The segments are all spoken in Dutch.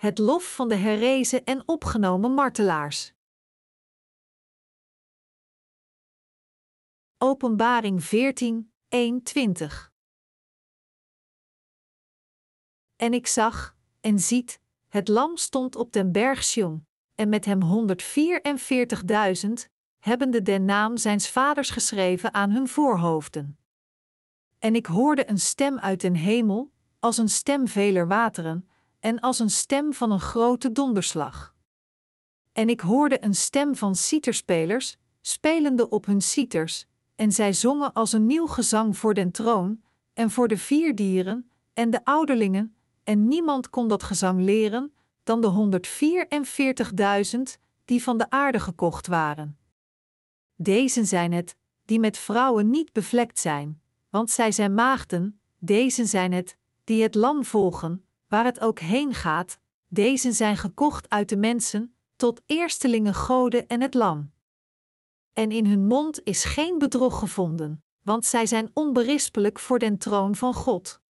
het lof van de herrezen en opgenomen martelaars. Openbaring 14, 1, 20 En ik zag, en ziet, het lam stond op den berg Sion, en met hem 144.000, hebbende den naam zijns vaders geschreven aan hun voorhoofden. En ik hoorde een stem uit den hemel, als een stem veler wateren, en als een stem van een grote donderslag. En ik hoorde een stem van citerspelers, spelende op hun citers, en zij zongen als een nieuw gezang voor den troon, en voor de vier dieren, en de ouderlingen, en niemand kon dat gezang leren, dan de 144.000 die van de aarde gekocht waren. Deze zijn het, die met vrouwen niet bevlekt zijn, want zij zijn maagden, deze zijn het, die het lam volgen, waar het ook heen gaat, deze zijn gekocht uit de mensen, tot eerstelingen goden en het lam. En in hun mond is geen bedrog gevonden, want zij zijn onberispelijk voor den troon van God.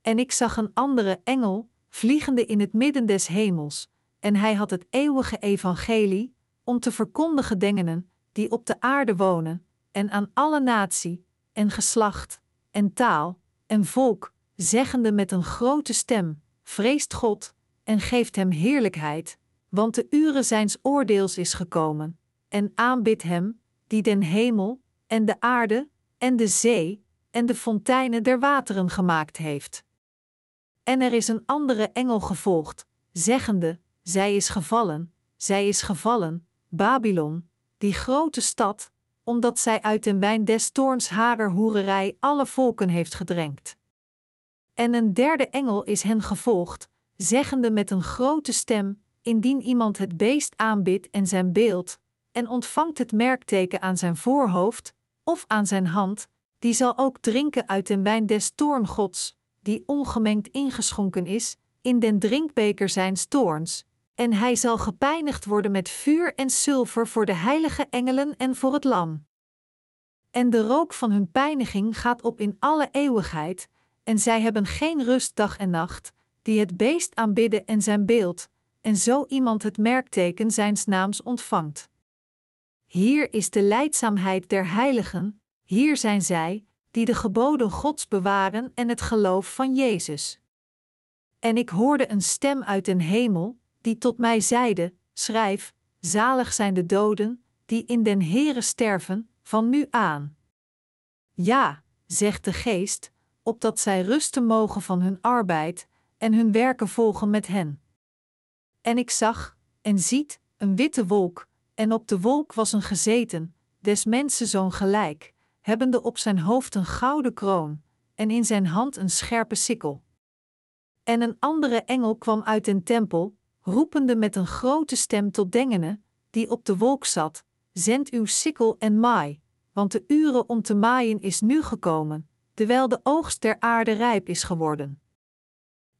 En ik zag een andere engel, vliegende in het midden des hemels, en hij had het eeuwige evangelie, om te verkondigen dengenen, die op de aarde wonen, en aan alle natie, en geslacht, en taal, en volk, zeggende met een grote stem: Vreest God, en geeft hem heerlijkheid, want de uren zijns oordeels is gekomen, en aanbid hem, die den hemel, en de aarde, en de zee, en de fonteinen der wateren gemaakt heeft. En er is een andere engel gevolgd, zeggende: Zij is gevallen, zij is gevallen, Babylon, die grote stad, omdat zij uit den wijn des toorns harer hoererij alle volken heeft gedrenkt. En een derde engel is hen gevolgd, zeggende met een grote stem: Indien iemand het beest aanbidt en zijn beeld, en ontvangt het merkteken aan zijn voorhoofd of aan zijn hand, die zal ook drinken uit den wijn des toorngods, die ongemengd ingeschonken is, in den drinkbeker zijn toorns, en hij zal gepijnigd worden met vuur en zilver voor de heilige engelen en voor het lam. En de rook van hun pijniging gaat op in alle eeuwigheid, en zij hebben geen rust dag en nacht, die het beest aanbidden en zijn beeld, en zo iemand het merkteken zijns naams ontvangt. Hier is de leidzaamheid der heiligen, hier zijn zij, die de geboden Gods bewaren en het geloof van Jezus. En ik hoorde een stem uit den hemel, die tot mij zeide: Schrijf, zalig zijn de doden, die in den Heere sterven, van nu aan. Ja, zegt de Geest, opdat zij rusten mogen van hun arbeid, en hun werken volgen met hen. En ik zag, en ziet, een witte wolk, en op de wolk was een gezeten, des mensen zoon gelijk, hebbende op zijn hoofd een gouden kroon, en in zijn hand een scherpe sikkel. En een andere engel kwam uit den tempel, roepende met een grote stem tot Dengene, die op de wolk zat: Zend uw sikkel en maai, want de uren om te maaien is nu gekomen, terwijl de oogst der aarde rijp is geworden.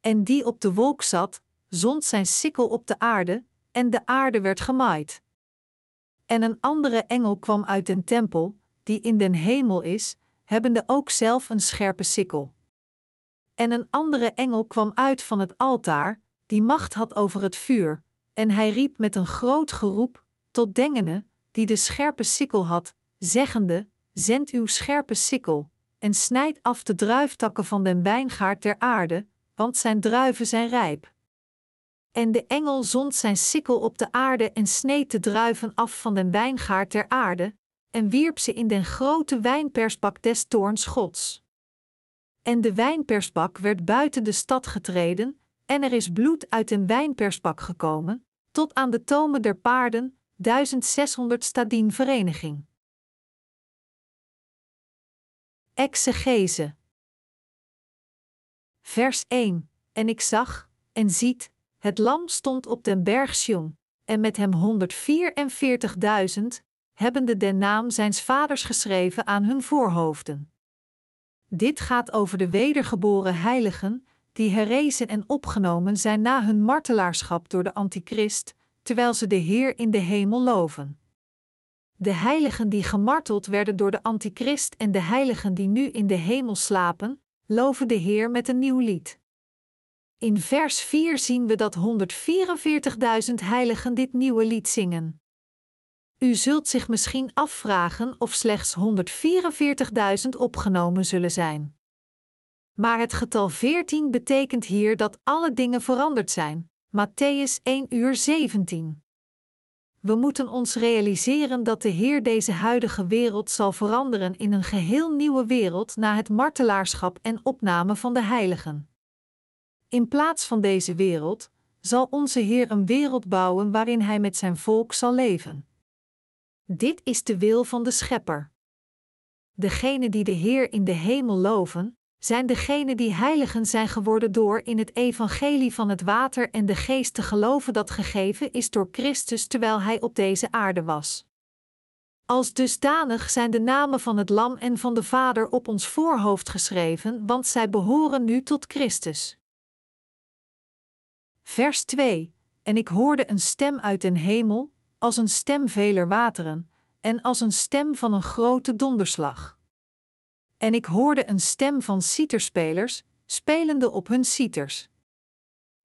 En die op de wolk zat, zond zijn sikkel op de aarde, en de aarde werd gemaaid. En een andere engel kwam uit den tempel, die in den hemel is, hebbende ook zelf een scherpe sikkel. En een andere engel kwam uit van het altaar, die macht had over het vuur, en hij riep met een groot geroep tot Dengene, die de scherpe sikkel had, zeggende: Zend uw scherpe sikkel, en snijd af de druiftakken van den wijngaard der aarde, want zijn druiven zijn rijp. En de engel zond zijn sikkel op de aarde en sneed de druiven af van den wijngaard der aarde, en wierp ze in den grote wijnpersbak des toorns Gods. En de wijnpersbak werd buiten de stad getreden, en er is bloed uit den wijnpersbak gekomen, tot aan de tomen der paarden, 1600 stadien vereniging. Exegese. Vers 1. En ik zag, en ziet, het lam stond op den berg Sion, en met hem 144.000, hebbende den naam zijns vaders geschreven aan hun voorhoofden. Dit gaat over de wedergeboren heiligen, die herrezen en opgenomen zijn na hun martelaarschap door de Antichrist, terwijl ze de Heer in de hemel loven. De heiligen die gemarteld werden door de Antichrist en de heiligen die nu in de hemel slapen, loven de Heer met een nieuw lied. In vers 4 zien we dat 144.000 heiligen dit nieuwe lied zingen. U zult zich misschien afvragen of slechts 144.000 opgenomen zullen zijn. Maar het getal 14 betekent hier dat alle dingen veranderd zijn. Matthäus 1 uur 17. We moeten ons realiseren dat de Heer deze huidige wereld zal veranderen in een geheel nieuwe wereld na het martelaarschap en opname van de heiligen. In plaats van deze wereld zal onze Heer een wereld bouwen waarin Hij met zijn volk zal leven. Dit is de wil van de Schepper. Degenen die de Heer in de hemel loven, zijn degenen die heiligen zijn geworden door in het evangelie van het water en de geest te geloven dat gegeven is door Christus terwijl hij op deze aarde was. Als dusdanig zijn de namen van het Lam en van de Vader op ons voorhoofd geschreven, want zij behoren nu tot Christus. Vers 2: En ik hoorde een stem uit den hemel, als een stem veler wateren, en als een stem van een grote donderslag. En ik hoorde een stem van citerspelers, spelende op hun citers.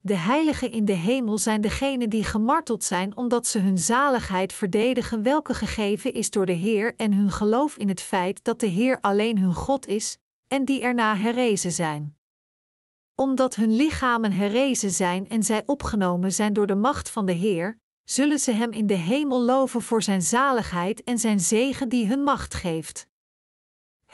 De heiligen in de hemel zijn degenen die gemarteld zijn omdat ze hun zaligheid verdedigen, welke gegeven is door de Heer, en hun geloof in het feit dat de Heer alleen hun God is, en die erna herrezen zijn. Omdat hun lichamen herrezen zijn en zij opgenomen zijn door de macht van de Heer, zullen ze Hem in de hemel loven voor Zijn zaligheid en Zijn zegen die hun macht geeft.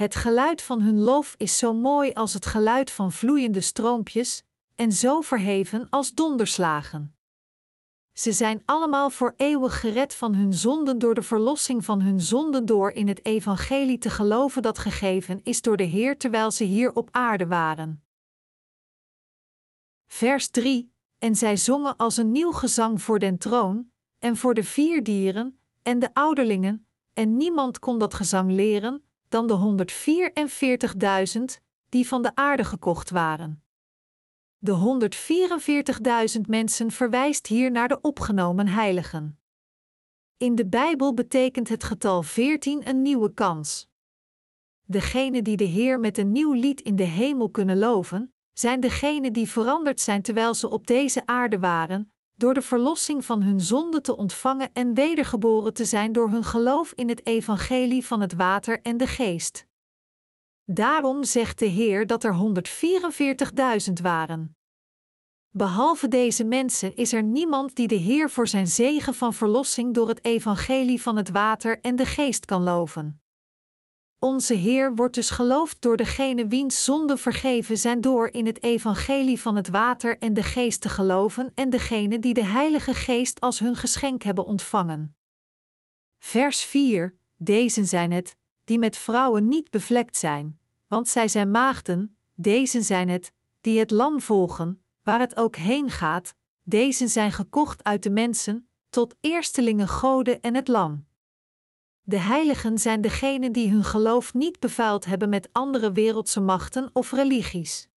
Het geluid van hun lof is zo mooi als het geluid van vloeiende stroompjes, en zo verheven als donderslagen. Ze zijn allemaal voor eeuwig gered van hun zonden door de verlossing van hun zonden door in het evangelie te geloven dat gegeven is door de Heer terwijl ze hier op aarde waren. Vers 3: En zij zongen als een nieuw gezang voor den troon, en voor de vier dieren, en de ouderlingen, en niemand kon dat gezang leren, dan de 144.000 die van de aarde gekocht waren. De 144.000 mensen verwijst hier naar de opgenomen heiligen. In de Bijbel betekent het getal 14 een nieuwe kans. Degenen die de Heer met een nieuw lied in de hemel kunnen loven, zijn degenen die veranderd zijn terwijl ze op deze aarde waren, door de verlossing van hun zonde te ontvangen en wedergeboren te zijn door hun geloof in het evangelie van het water en de geest. Daarom zegt de Heer dat er 144.000 waren. Behalve deze mensen is er niemand die de Heer voor zijn zegen van verlossing door het evangelie van het water en de geest kan loven. Onze Heer wordt dus geloofd door degene wiens zonden vergeven zijn door in het evangelie van het water en de geest te geloven en degene die de Heilige Geest als hun geschenk hebben ontvangen. Vers 4: Deze zijn het, die met vrouwen niet bevlekt zijn, want zij zijn maagden, deze zijn het, die het lam volgen, waar het ook heen gaat, deze zijn gekocht uit de mensen, tot eerstelingen goden en het lam. De heiligen zijn degenen die hun geloof niet bevuild hebben met andere wereldse machten of religies.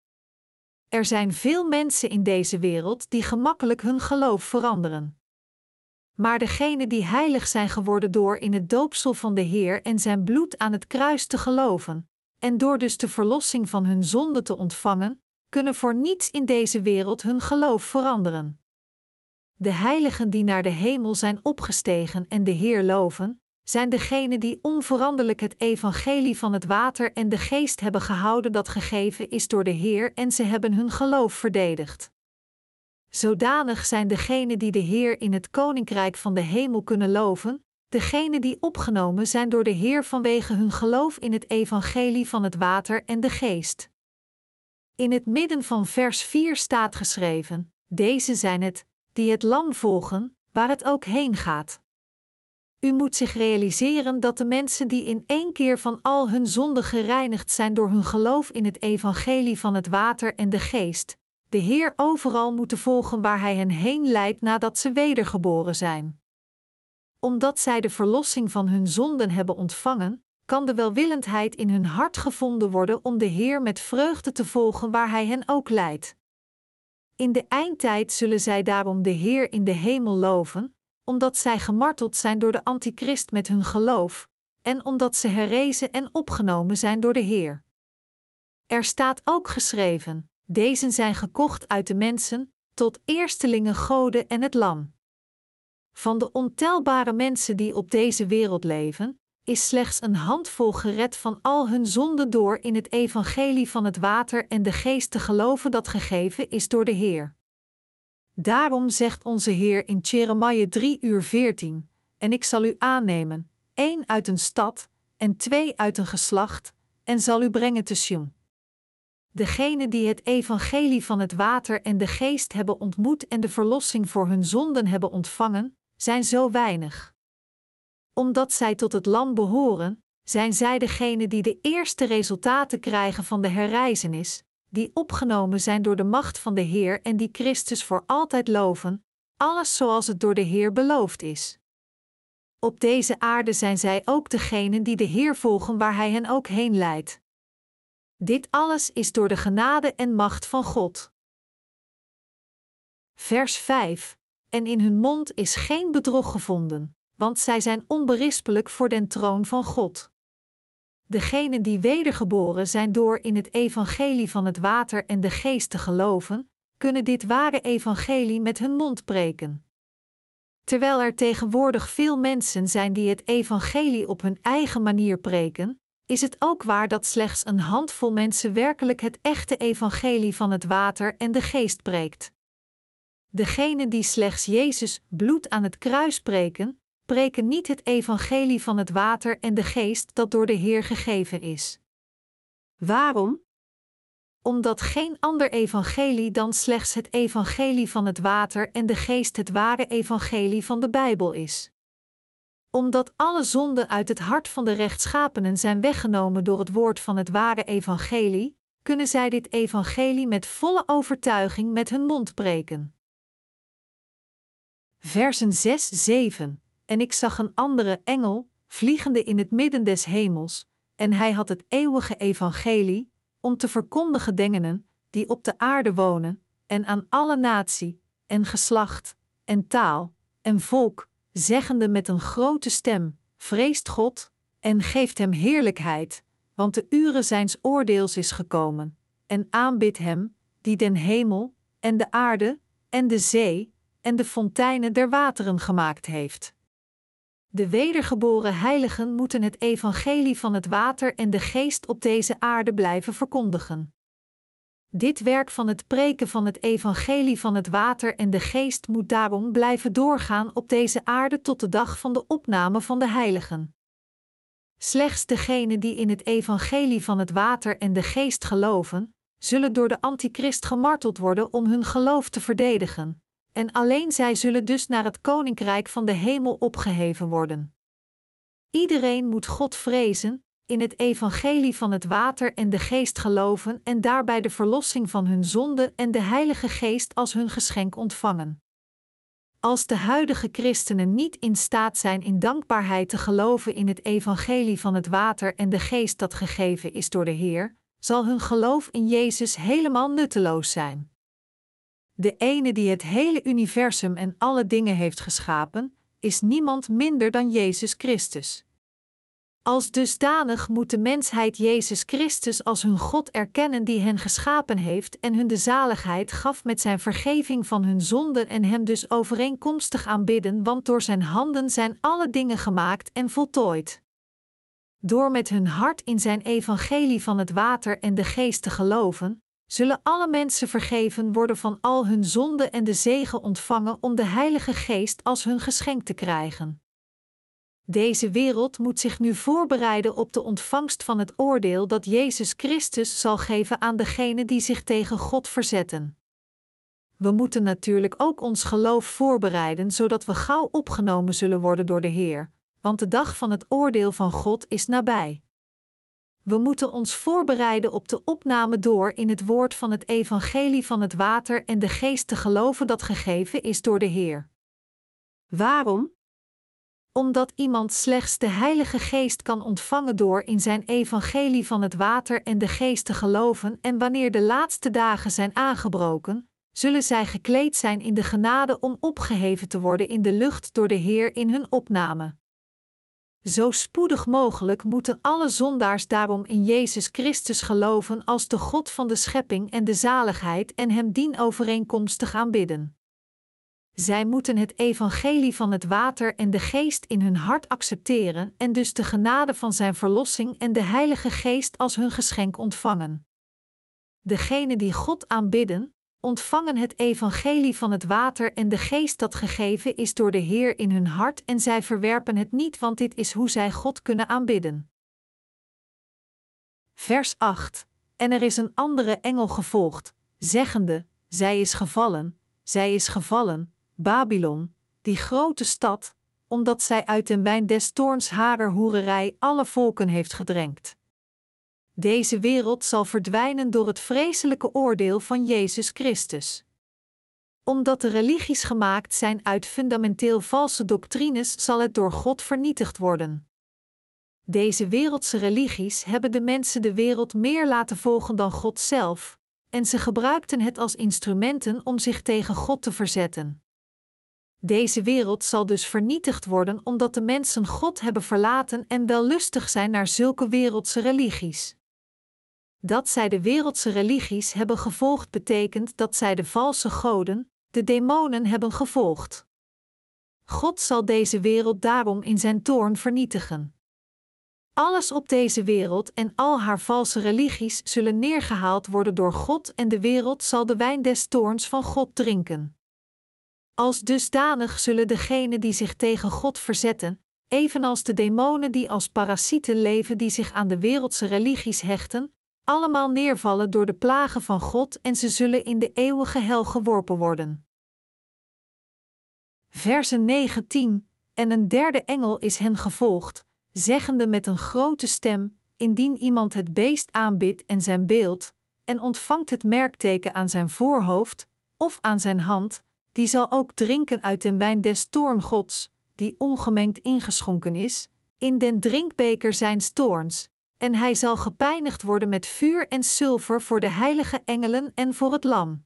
Er zijn veel mensen in deze wereld die gemakkelijk hun geloof veranderen. Maar degenen die heilig zijn geworden door in het doopsel van de Heer en zijn bloed aan het kruis te geloven, en door dus de verlossing van hun zonde te ontvangen, kunnen voor niets in deze wereld hun geloof veranderen. De heiligen die naar de hemel zijn opgestegen en de Heer loven, zijn degenen die onveranderlijk het evangelie van het water en de geest hebben gehouden dat gegeven is door de Heer en ze hebben hun geloof verdedigd. Zodanig zijn degenen die de Heer in het koninkrijk van de hemel kunnen loven, degenen die opgenomen zijn door de Heer vanwege hun geloof in het evangelie van het water en de geest. In het midden van vers 4 staat geschreven: Deze zijn het, die het lam volgen, waar het ook heen gaat. U moet zich realiseren dat de mensen die in één keer van al hun zonden gereinigd zijn door hun geloof in het evangelie van het water en de geest, de Heer overal moeten volgen waar Hij hen heen leidt nadat ze wedergeboren zijn. Omdat zij de verlossing van hun zonden hebben ontvangen, kan de welwillendheid in hun hart gevonden worden om de Heer met vreugde te volgen waar Hij hen ook leidt. In de eindtijd zullen zij daarom de Heer in de hemel loven, omdat zij gemarteld zijn door de antichrist met hun geloof, en omdat ze herrezen en opgenomen zijn door de Heer. Er staat ook geschreven: Deze zijn gekocht uit de mensen, tot eerstelingen goden en het lam. Van de ontelbare mensen die op deze wereld leven, is slechts een handvol gered van al hun zonden door in het evangelie van het water en de geest te geloven dat gegeven is door de Heer. Daarom zegt onze Heer in Jeremiah 3 uur 14, en ik zal u aannemen, één uit een stad, en twee uit een geslacht, en zal u brengen te Sion. Degenen die het evangelie van het water en de geest hebben ontmoet en de verlossing voor hun zonden hebben ontvangen, zijn zo weinig. Omdat zij tot het lam behoren, zijn zij degenen die de eerste resultaten krijgen van de herreizenis, die opgenomen zijn door de macht van de Heer en die Christus voor altijd loven, alles zoals het door de Heer beloofd is. Op deze aarde zijn zij ook degenen die de Heer volgen waar Hij hen ook heen leidt. Dit alles is door de genade en macht van God. Vers 5 en in hun mond is geen bedrog gevonden, want zij zijn onberispelijk voor den troon van God. Degenen die wedergeboren zijn door in het evangelie van het water en de geest te geloven, kunnen dit ware evangelie met hun mond preken. Terwijl er tegenwoordig veel mensen zijn die het evangelie op hun eigen manier preken, is het ook waar dat slechts een handvol mensen werkelijk het echte evangelie van het water en de geest preekt. Degenen die slechts Jezus bloed aan het kruis preken, preken niet het evangelie van het water en de geest dat door de Heer gegeven is. Waarom? Omdat geen ander evangelie dan slechts het evangelie van het water en de geest het ware evangelie van de Bijbel is. Omdat alle zonden uit het hart van de rechtschapenen zijn weggenomen door het woord van het ware evangelie, kunnen zij dit evangelie met volle overtuiging met hun mond preken versen 6, 7. En ik zag een andere engel, vliegende in het midden des hemels, en hij had het eeuwige evangelie, om te verkondigen dengenen, die op de aarde wonen, en aan alle natie, en geslacht, en taal, en volk, zeggende met een grote stem: Vreest God, en geeft hem heerlijkheid, want de uren zijns oordeels is gekomen, en aanbid hem, die den hemel, en de aarde, en de zee, en de fonteinen der wateren gemaakt heeft. De wedergeboren heiligen moeten het evangelie van het water en de geest op deze aarde blijven verkondigen. Dit werk van het preken van het evangelie van het water en de geest moet daarom blijven doorgaan op deze aarde tot de dag van de opname van de heiligen. Slechts degenen die in het evangelie van het water en de geest geloven, zullen door de antichrist gemarteld worden om hun geloof te verdedigen en alleen zij zullen dus naar het koninkrijk van de hemel opgeheven worden. Iedereen moet God vrezen, in het evangelie van het water en de geest geloven en daarbij de verlossing van hun zonde en de Heilige Geest als hun geschenk ontvangen. Als de huidige christenen niet in staat zijn in dankbaarheid te geloven in het evangelie van het water en de geest dat gegeven is door de Heer, zal hun geloof in Jezus helemaal nutteloos zijn. De ene die het hele universum en alle dingen heeft geschapen, is niemand minder dan Jezus Christus. Als dusdanig moet de mensheid Jezus Christus als hun God erkennen die hen geschapen heeft en hun de zaligheid gaf met zijn vergeving van hun zonden en hem dus overeenkomstig aanbidden, want door zijn handen zijn alle dingen gemaakt en voltooid. Door met hun hart in zijn evangelie van het water en de geest te geloven, zullen alle mensen vergeven worden van al hun zonden en de zegen ontvangen om de Heilige Geest als hun geschenk te krijgen. Deze wereld moet zich nu voorbereiden op de ontvangst van het oordeel dat Jezus Christus zal geven aan degenen die zich tegen God verzetten. We moeten natuurlijk ook ons geloof voorbereiden zodat we gauw opgenomen zullen worden door de Heer, want de dag van het oordeel van God is nabij. We moeten ons voorbereiden op de opname door in het woord van het evangelie van het water en de geest te geloven dat gegeven is door de Heer. Waarom? Omdat iemand slechts de Heilige Geest kan ontvangen door in zijn evangelie van het water en de geest te geloven en wanneer de laatste dagen zijn aangebroken, zullen zij gekleed zijn in de genade om opgeheven te worden in de lucht door de Heer in hun opname. Zo spoedig mogelijk moeten alle zondaars daarom in Jezus Christus geloven als de God van de schepping en de zaligheid en Hem dienovereenkomstig aanbidden. Zij moeten het evangelie van het water en de geest in hun hart accepteren en dus de genade van Zijn verlossing en de Heilige Geest als hun geschenk ontvangen. Degenen die God aanbidden, ontvangen het evangelie van het water en de geest dat gegeven is door de Heer in hun hart en zij verwerpen het niet, want dit is hoe zij God kunnen aanbidden. Vers 8. En er is een andere engel gevolgd, zeggende: Zij is gevallen, zij is gevallen, Babylon, die grote stad, omdat zij uit den wijn des toorns harer hoererij alle volken heeft gedrenkt. Deze wereld zal verdwijnen door het vreselijke oordeel van Jezus Christus. Omdat de religies gemaakt zijn uit fundamenteel valse doctrines, zal het door God vernietigd worden. Deze wereldse religies hebben de mensen de wereld meer laten volgen dan God zelf, en ze gebruikten het als instrumenten om zich tegen God te verzetten. Deze wereld zal dus vernietigd worden omdat de mensen God hebben verlaten en wellustig zijn naar zulke wereldse religies. Dat zij de wereldse religies hebben gevolgd betekent dat zij de valse goden, de demonen, hebben gevolgd. God zal deze wereld daarom in zijn toorn vernietigen. Alles op deze wereld en al haar valse religies zullen neergehaald worden door God en de wereld zal de wijn des toorns van God drinken. Als dusdanig zullen degenen die zich tegen God verzetten, evenals de demonen die als parasieten leven die zich aan de wereldse religies hechten, allemaal neervallen door de plagen van God en ze zullen in de eeuwige hel geworpen worden. Versen 19 En een derde engel is hen gevolgd, zeggende met een grote stem: Indien iemand het beest aanbidt en zijn beeld, en ontvangt het merkteken aan zijn voorhoofd of aan zijn hand, die zal ook drinken uit den wijn des toorngods, die ongemengd ingeschonken is, in den drinkbeker zijn toorns, en hij zal gepijnigd worden met vuur en zilver voor de heilige engelen en voor het lam.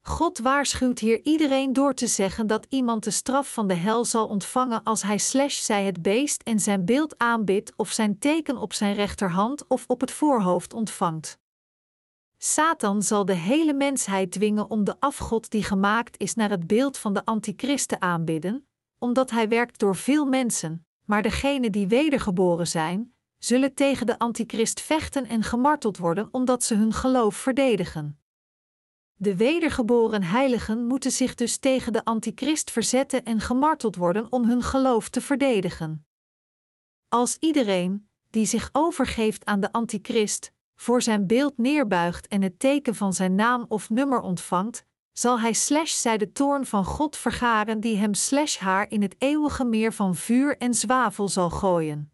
God waarschuwt hier iedereen door te zeggen dat iemand de straf van de hel zal ontvangen als hij slash zij het beest en zijn beeld aanbidt of zijn teken op zijn rechterhand of op het voorhoofd ontvangt. Satan zal de hele mensheid dwingen om de afgod die gemaakt is naar het beeld van de antichrist te aanbidden, omdat hij werkt door veel mensen, maar degenen die wedergeboren zijn, zullen tegen de antichrist vechten en gemarteld worden omdat ze hun geloof verdedigen. De wedergeboren heiligen moeten zich dus tegen de antichrist verzetten en gemarteld worden om hun geloof te verdedigen. Als iedereen, die zich overgeeft aan de antichrist, voor zijn beeld neerbuigt en het teken van zijn naam of nummer ontvangt, zal hij slash zij de toorn van God vergaren die hem slash haar in het eeuwige meer van vuur en zwavel zal gooien.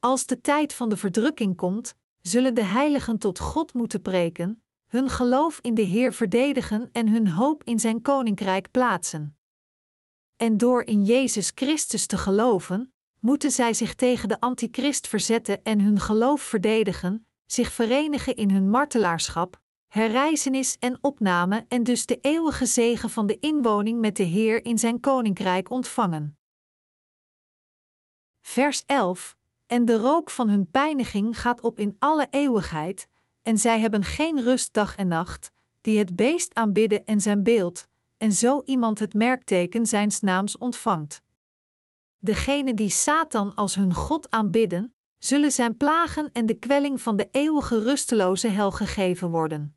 Als de tijd van de verdrukking komt, zullen de heiligen tot God moeten preken, hun geloof in de Heer verdedigen en hun hoop in zijn koninkrijk plaatsen. En door in Jezus Christus te geloven, moeten zij zich tegen de antichrist verzetten en hun geloof verdedigen, zich verenigen in hun martelaarschap, herrijzenis en opname en dus de eeuwige zegen van de inwoning met de Heer in zijn koninkrijk ontvangen. Vers 11 en de rook van hun pijniging gaat op in alle eeuwigheid, en zij hebben geen rust dag en nacht, die het beest aanbidden en zijn beeld, en zo iemand het merkteken zijns naams ontvangt. Degenen die Satan als hun God aanbidden, zullen zijn plagen en de kwelling van de eeuwige rusteloze hel gegeven worden.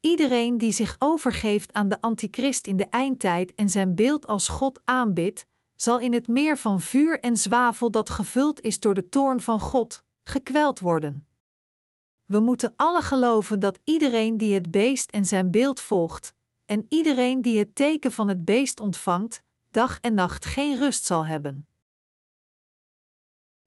Iedereen die zich overgeeft aan de antichrist in de eindtijd en zijn beeld als God aanbidt, zal in het meer van vuur en zwavel dat gevuld is door de toorn van God, gekweld worden. We moeten alle geloven dat iedereen die het beest en zijn beeld volgt, en iedereen die het teken van het beest ontvangt, dag en nacht geen rust zal hebben.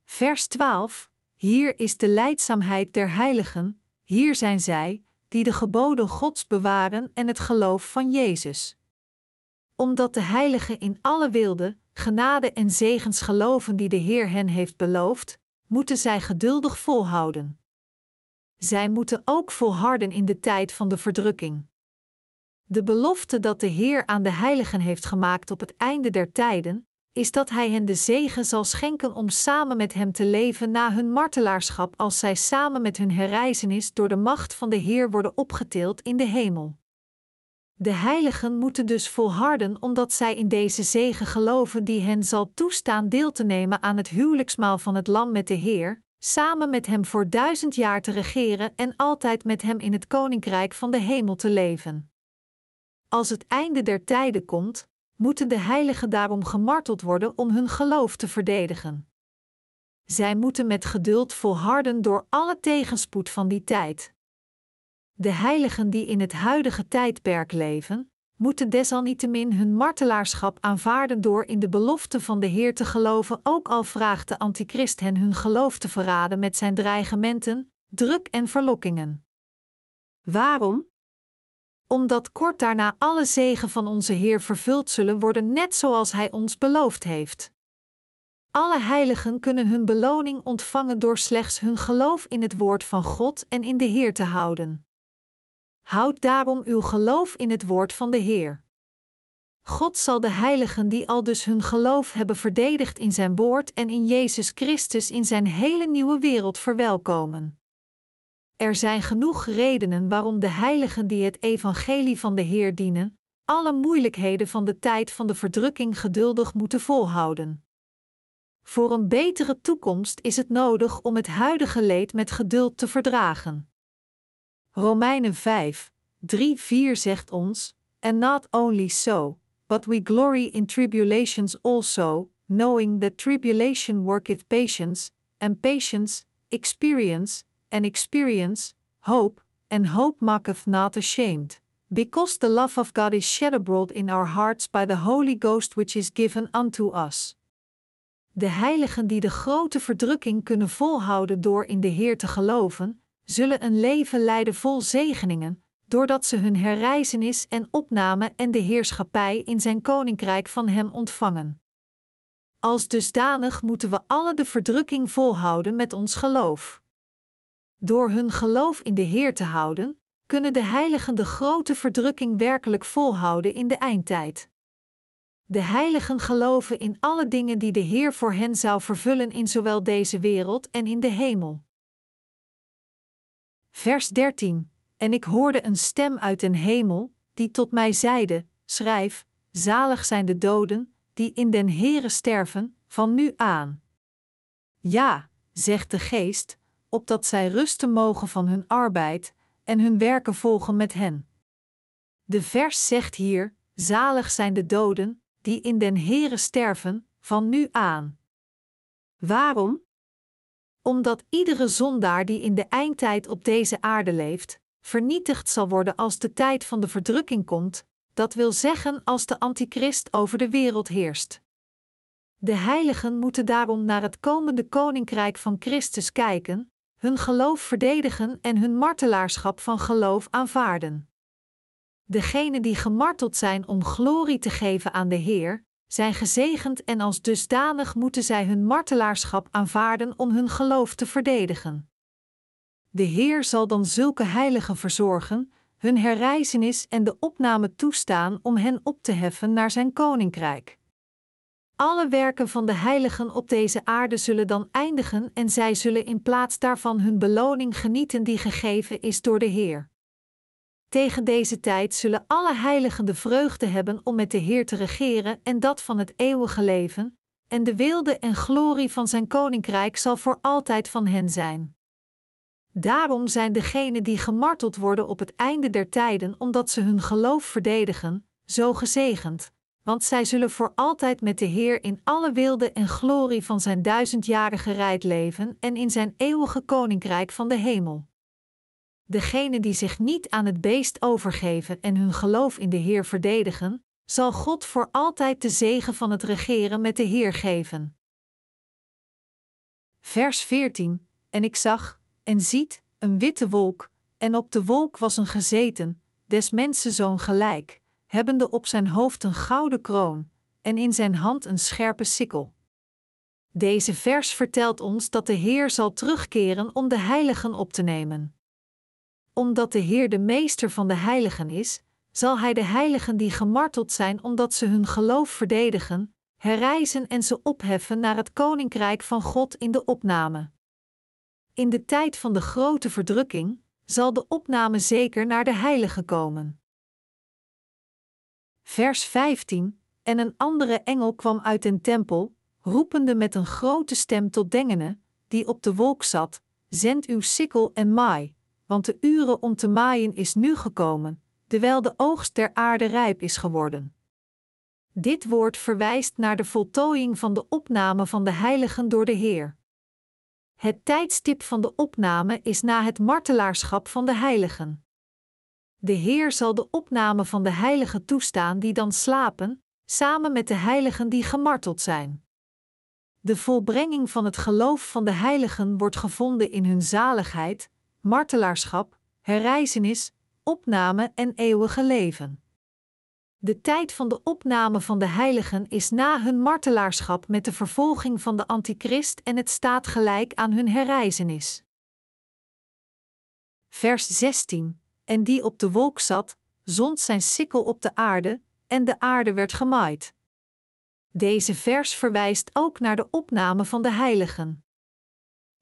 Vers 12: Hier is de leidzaamheid der heiligen, hier zijn zij, die de geboden Gods bewaren en het geloof van Jezus. Omdat de heiligen in alle wilde, genade en zegens geloven die de Heer hen heeft beloofd, moeten zij geduldig volhouden. Zij moeten ook volharden in de tijd van de verdrukking. De belofte dat de Heer aan de heiligen heeft gemaakt op het einde der tijden, is dat Hij hen de zegen zal schenken om samen met Hem te leven na hun martelaarschap als zij samen met hun herreizenis door de macht van de Heer worden opgetild in de hemel. De heiligen moeten dus volharden omdat zij in deze zegen geloven die hen zal toestaan deel te nemen aan het huwelijksmaal van het Lam met de Heer, samen met Hem voor duizend jaar te regeren en altijd met Hem in het koninkrijk van de hemel te leven. Als het einde der tijden komt, moeten de heiligen daarom gemarteld worden om hun geloof te verdedigen. Zij moeten met geduld volharden door alle tegenspoed van die tijd. De heiligen die in het huidige tijdperk leven, moeten desalniettemin hun martelaarschap aanvaarden door in de belofte van de Heer te geloven, ook al vraagt de antichrist hen hun geloof te verraden met zijn dreigementen, druk en verlokkingen. Waarom? Omdat kort daarna alle zegen van onze Heer vervuld zullen worden, net zoals Hij ons beloofd heeft. Alle heiligen kunnen hun beloning ontvangen door slechts hun geloof in het woord van God en in de Heer te houden. Houd daarom uw geloof in het woord van de Heer. God zal de heiligen die al dus hun geloof hebben verdedigd in zijn woord en in Jezus Christus in zijn hele nieuwe wereld verwelkomen. Er zijn genoeg redenen waarom de heiligen die het evangelie van de Heer dienen, alle moeilijkheden van de tijd van de verdrukking geduldig moeten volhouden. Voor een betere toekomst is het nodig om het huidige leed met geduld te verdragen. Romeinen 5, 3, 4 zegt ons: And not only so, but we glory in tribulations also, knowing that tribulation worketh patience, and patience, experience, and experience, hope, and hope maketh not ashamed. Because the love of God is shed abroad in our hearts by the Holy Ghost which is given unto us. De heiligen die de grote verdrukking kunnen volhouden door in de Heer te geloven, zullen een leven leiden vol zegeningen, doordat ze hun herreizenis en opname en de heerschappij in zijn koninkrijk van Hem ontvangen. Als dusdanig moeten we alle de verdrukking volhouden met ons geloof. Door hun geloof in de Heer te houden, kunnen de heiligen de grote verdrukking werkelijk volhouden in de eindtijd. De heiligen geloven in alle dingen die de Heer voor hen zou vervullen in zowel deze wereld en in de hemel. Vers 13. En ik hoorde een stem uit den hemel, die tot mij zeide: Schrijf, zalig zijn de doden, die in den Heere sterven, van nu aan. Ja, zegt de geest, opdat zij rusten mogen van hun arbeid en hun werken volgen met hen. De vers zegt hier: Zalig zijn de doden, die in den Heere sterven, van nu aan. Waarom? Omdat iedere zondaar die in de eindtijd op deze aarde leeft, vernietigd zal worden als de tijd van de verdrukking komt, dat wil zeggen als de antichrist over de wereld heerst. De heiligen moeten daarom naar het komende koninkrijk van Christus kijken, hun geloof verdedigen en hun martelaarschap van geloof aanvaarden. Degenen die gemarteld zijn om glorie te geven aan de Heer, zijn gezegend en als dusdanig moeten zij hun martelaarschap aanvaarden om hun geloof te verdedigen. De Heer zal dan zulke heiligen verzorgen, hun herreizenis en de opname toestaan om hen op te heffen naar zijn koninkrijk. Alle werken van de heiligen op deze aarde zullen dan eindigen en zij zullen in plaats daarvan hun beloning genieten die gegeven is door de Heer. Tegen deze tijd zullen alle heiligen de vreugde hebben om met de Heer te regeren en dat van het eeuwige leven, en de wilde en glorie van zijn koninkrijk zal voor altijd van hen zijn. Daarom zijn degenen die gemarteld worden op het einde der tijden omdat ze hun geloof verdedigen, zo gezegend, want zij zullen voor altijd met de Heer in alle wilde en glorie van zijn duizendjarige rijd leven en in zijn eeuwige koninkrijk van de hemel. Degenen die zich niet aan het beest overgeven en hun geloof in de Heer verdedigen, zal God voor altijd de zegen van het regeren met de Heer geven. Vers 14: En ik zag, en ziet, een witte wolk, en op de wolk was een gezeten, des mensen zoon gelijk, hebbende op zijn hoofd een gouden kroon, en in zijn hand een scherpe sikkel. Deze vers vertelt ons dat de Heer zal terugkeren om de heiligen op te nemen omdat de Heer de meester van de heiligen is, zal Hij de heiligen die gemarteld zijn omdat ze hun geloof verdedigen, herrijzen en ze opheffen naar het koninkrijk van God in de opname. In de tijd van de grote verdrukking zal de opname zeker naar de heilige komen. Vers 15: En een andere engel kwam uit den tempel, roepende met een grote stem tot Dengene, die op de wolk zat: Zend uw sikkel en maai, want de uren om te maaien is nu gekomen, terwijl de oogst der aarde rijp is geworden. Dit woord verwijst naar de voltooiing van de opname van de heiligen door de Heer. Het tijdstip van de opname is na het martelaarschap van de heiligen. De Heer zal de opname van de heiligen toestaan die dan slapen, samen met de heiligen die gemarteld zijn. De volbrenging van het geloof van de heiligen wordt gevonden in hun zaligheid, martelaarschap, herrijzenis, opname en eeuwige leven. De tijd van de opname van de heiligen is na hun martelaarschap met de vervolging van de antichrist en het staat gelijk aan hun herrijzenis. Vers 16 En die op de wolk zat, zond zijn sikkel op de aarde, en de aarde werd gemaaid. Deze vers verwijst ook naar de opname van de heiligen.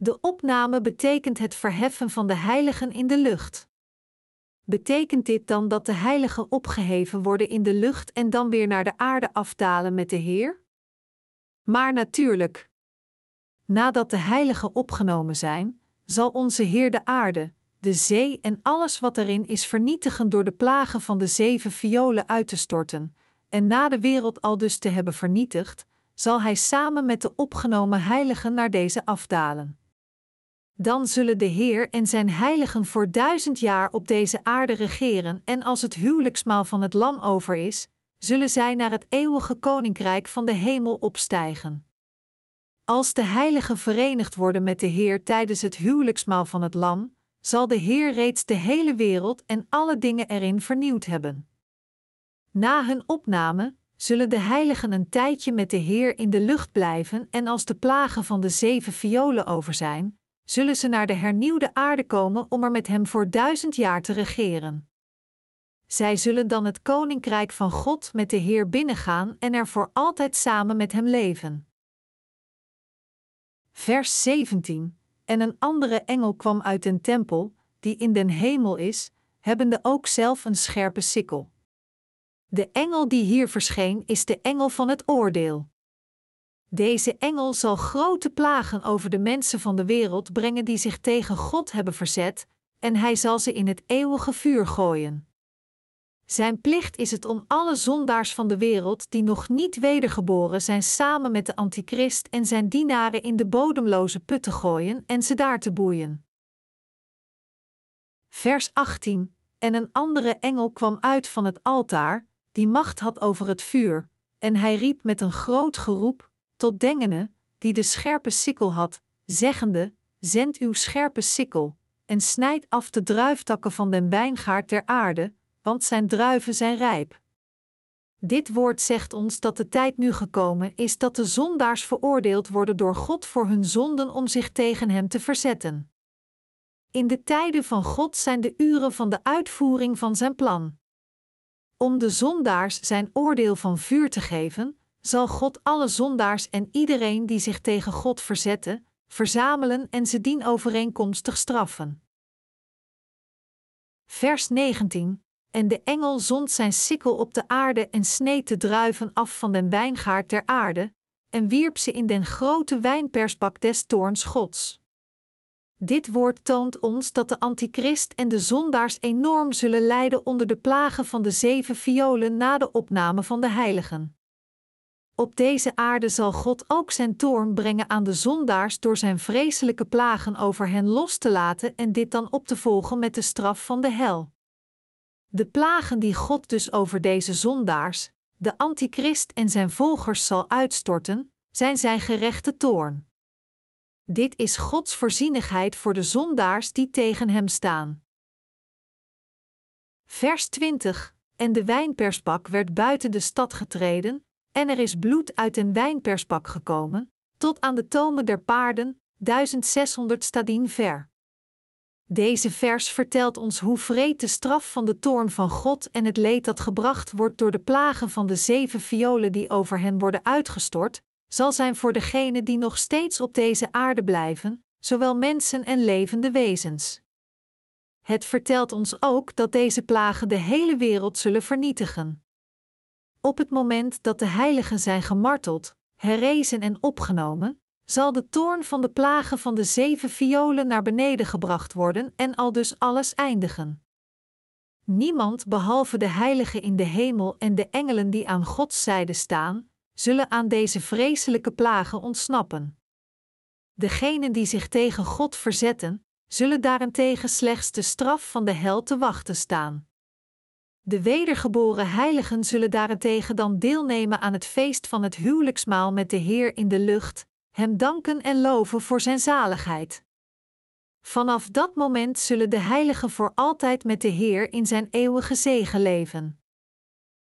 De opname betekent het verheffen van de heiligen in de lucht. Betekent dit dan dat de heiligen opgeheven worden in de lucht en dan weer naar de aarde afdalen met de Heer? Maar natuurlijk. Nadat de heiligen opgenomen zijn, zal onze Heer de aarde, de zee en alles wat erin is vernietigen door de plagen van de zeven violen uit te storten, en na de wereld al dus te hebben vernietigd, zal Hij samen met de opgenomen heiligen naar deze afdalen dan zullen de Heer en zijn heiligen voor duizend jaar op deze aarde regeren, en als het huwelijksmaal van het Lam over is, zullen zij naar het eeuwige koninkrijk van de hemel opstijgen. Als de heiligen verenigd worden met de Heer tijdens het huwelijksmaal van het Lam, zal de Heer reeds de hele wereld en alle dingen erin vernieuwd hebben. Na hun opname zullen de heiligen een tijdje met de Heer in de lucht blijven en als de plagen van de zeven violen over zijn, zullen ze naar de hernieuwde aarde komen om er met hem voor duizend jaar te regeren. Zij zullen dan het koninkrijk van God met de Heer binnengaan en er voor altijd samen met hem leven. Vers 17: En een andere engel kwam uit den tempel, die in den hemel is, hebbende ook zelf een scherpe sikkel. De engel die hier verscheen is de engel van het oordeel. Deze engel zal grote plagen over de mensen van de wereld brengen die zich tegen God hebben verzet, en hij zal ze in het eeuwige vuur gooien. Zijn plicht is het om alle zondaars van de wereld die nog niet wedergeboren zijn samen met de antichrist en zijn dienaren in de bodemloze put te gooien en ze daar te boeien. Vers 18 En een andere engel kwam uit van het altaar, die macht had over het vuur, en hij riep met een groot geroep, tot Dengene, die de scherpe sikkel had, zeggende: Zend uw scherpe sikkel, en snijd af de druiftakken van den wijngaard der aarde, want zijn druiven zijn rijp. Dit woord zegt ons dat de tijd nu gekomen is dat de zondaars veroordeeld worden door God voor hun zonden om zich tegen Hem te verzetten. In de tijden van God zijn de uren van de uitvoering van Zijn plan. Om de zondaars zijn oordeel van vuur te geven, zal God alle zondaars en iedereen die zich tegen God verzetten, verzamelen en ze dien overeenkomstig straffen. Vers 19 En de engel zond zijn sikkel op de aarde en sneed de druiven af van den wijngaard der aarde, en wierp ze in den grote wijnpersbak des toorns Gods. Dit woord toont ons dat de antichrist en de zondaars enorm zullen lijden onder de plagen van de zeven violen na de opname van de heiligen. Op deze aarde zal God ook zijn toorn brengen aan de zondaars door zijn vreselijke plagen over hen los te laten en dit dan op te volgen met de straf van de hel. De plagen die God dus over deze zondaars, de antichrist en zijn volgers zal uitstorten, zijn zijn gerechte toorn. Dit is Gods voorzienigheid voor de zondaars die tegen hem staan. Vers 20 En de wijnpersbak werd buiten de stad getreden, en er is bloed uit een wijnperspak gekomen, tot aan de tomen der paarden, 1600 stadien ver. Deze vers vertelt ons hoe vreed de straf van de toorn van God en het leed dat gebracht wordt door de plagen van de zeven violen die over hen worden uitgestort, zal zijn voor degenen die nog steeds op deze aarde blijven, zowel mensen en levende wezens. Het vertelt ons ook dat deze plagen de hele wereld zullen vernietigen. Op het moment dat de heiligen zijn gemarteld, herrezen en opgenomen, zal de toorn van de plagen van de zeven violen naar beneden gebracht worden en al dus alles eindigen. Niemand behalve de heiligen in de hemel en de engelen die aan Gods zijde staan, zullen aan deze vreselijke plagen ontsnappen. Degenen die zich tegen God verzetten, zullen daarentegen slechts de straf van de hel te wachten staan. De wedergeboren heiligen zullen daarentegen dan deelnemen aan het feest van het huwelijksmaal met de Heer in de lucht, Hem danken en loven voor Zijn zaligheid. Vanaf dat moment zullen de heiligen voor altijd met de Heer in Zijn eeuwige zegen leven.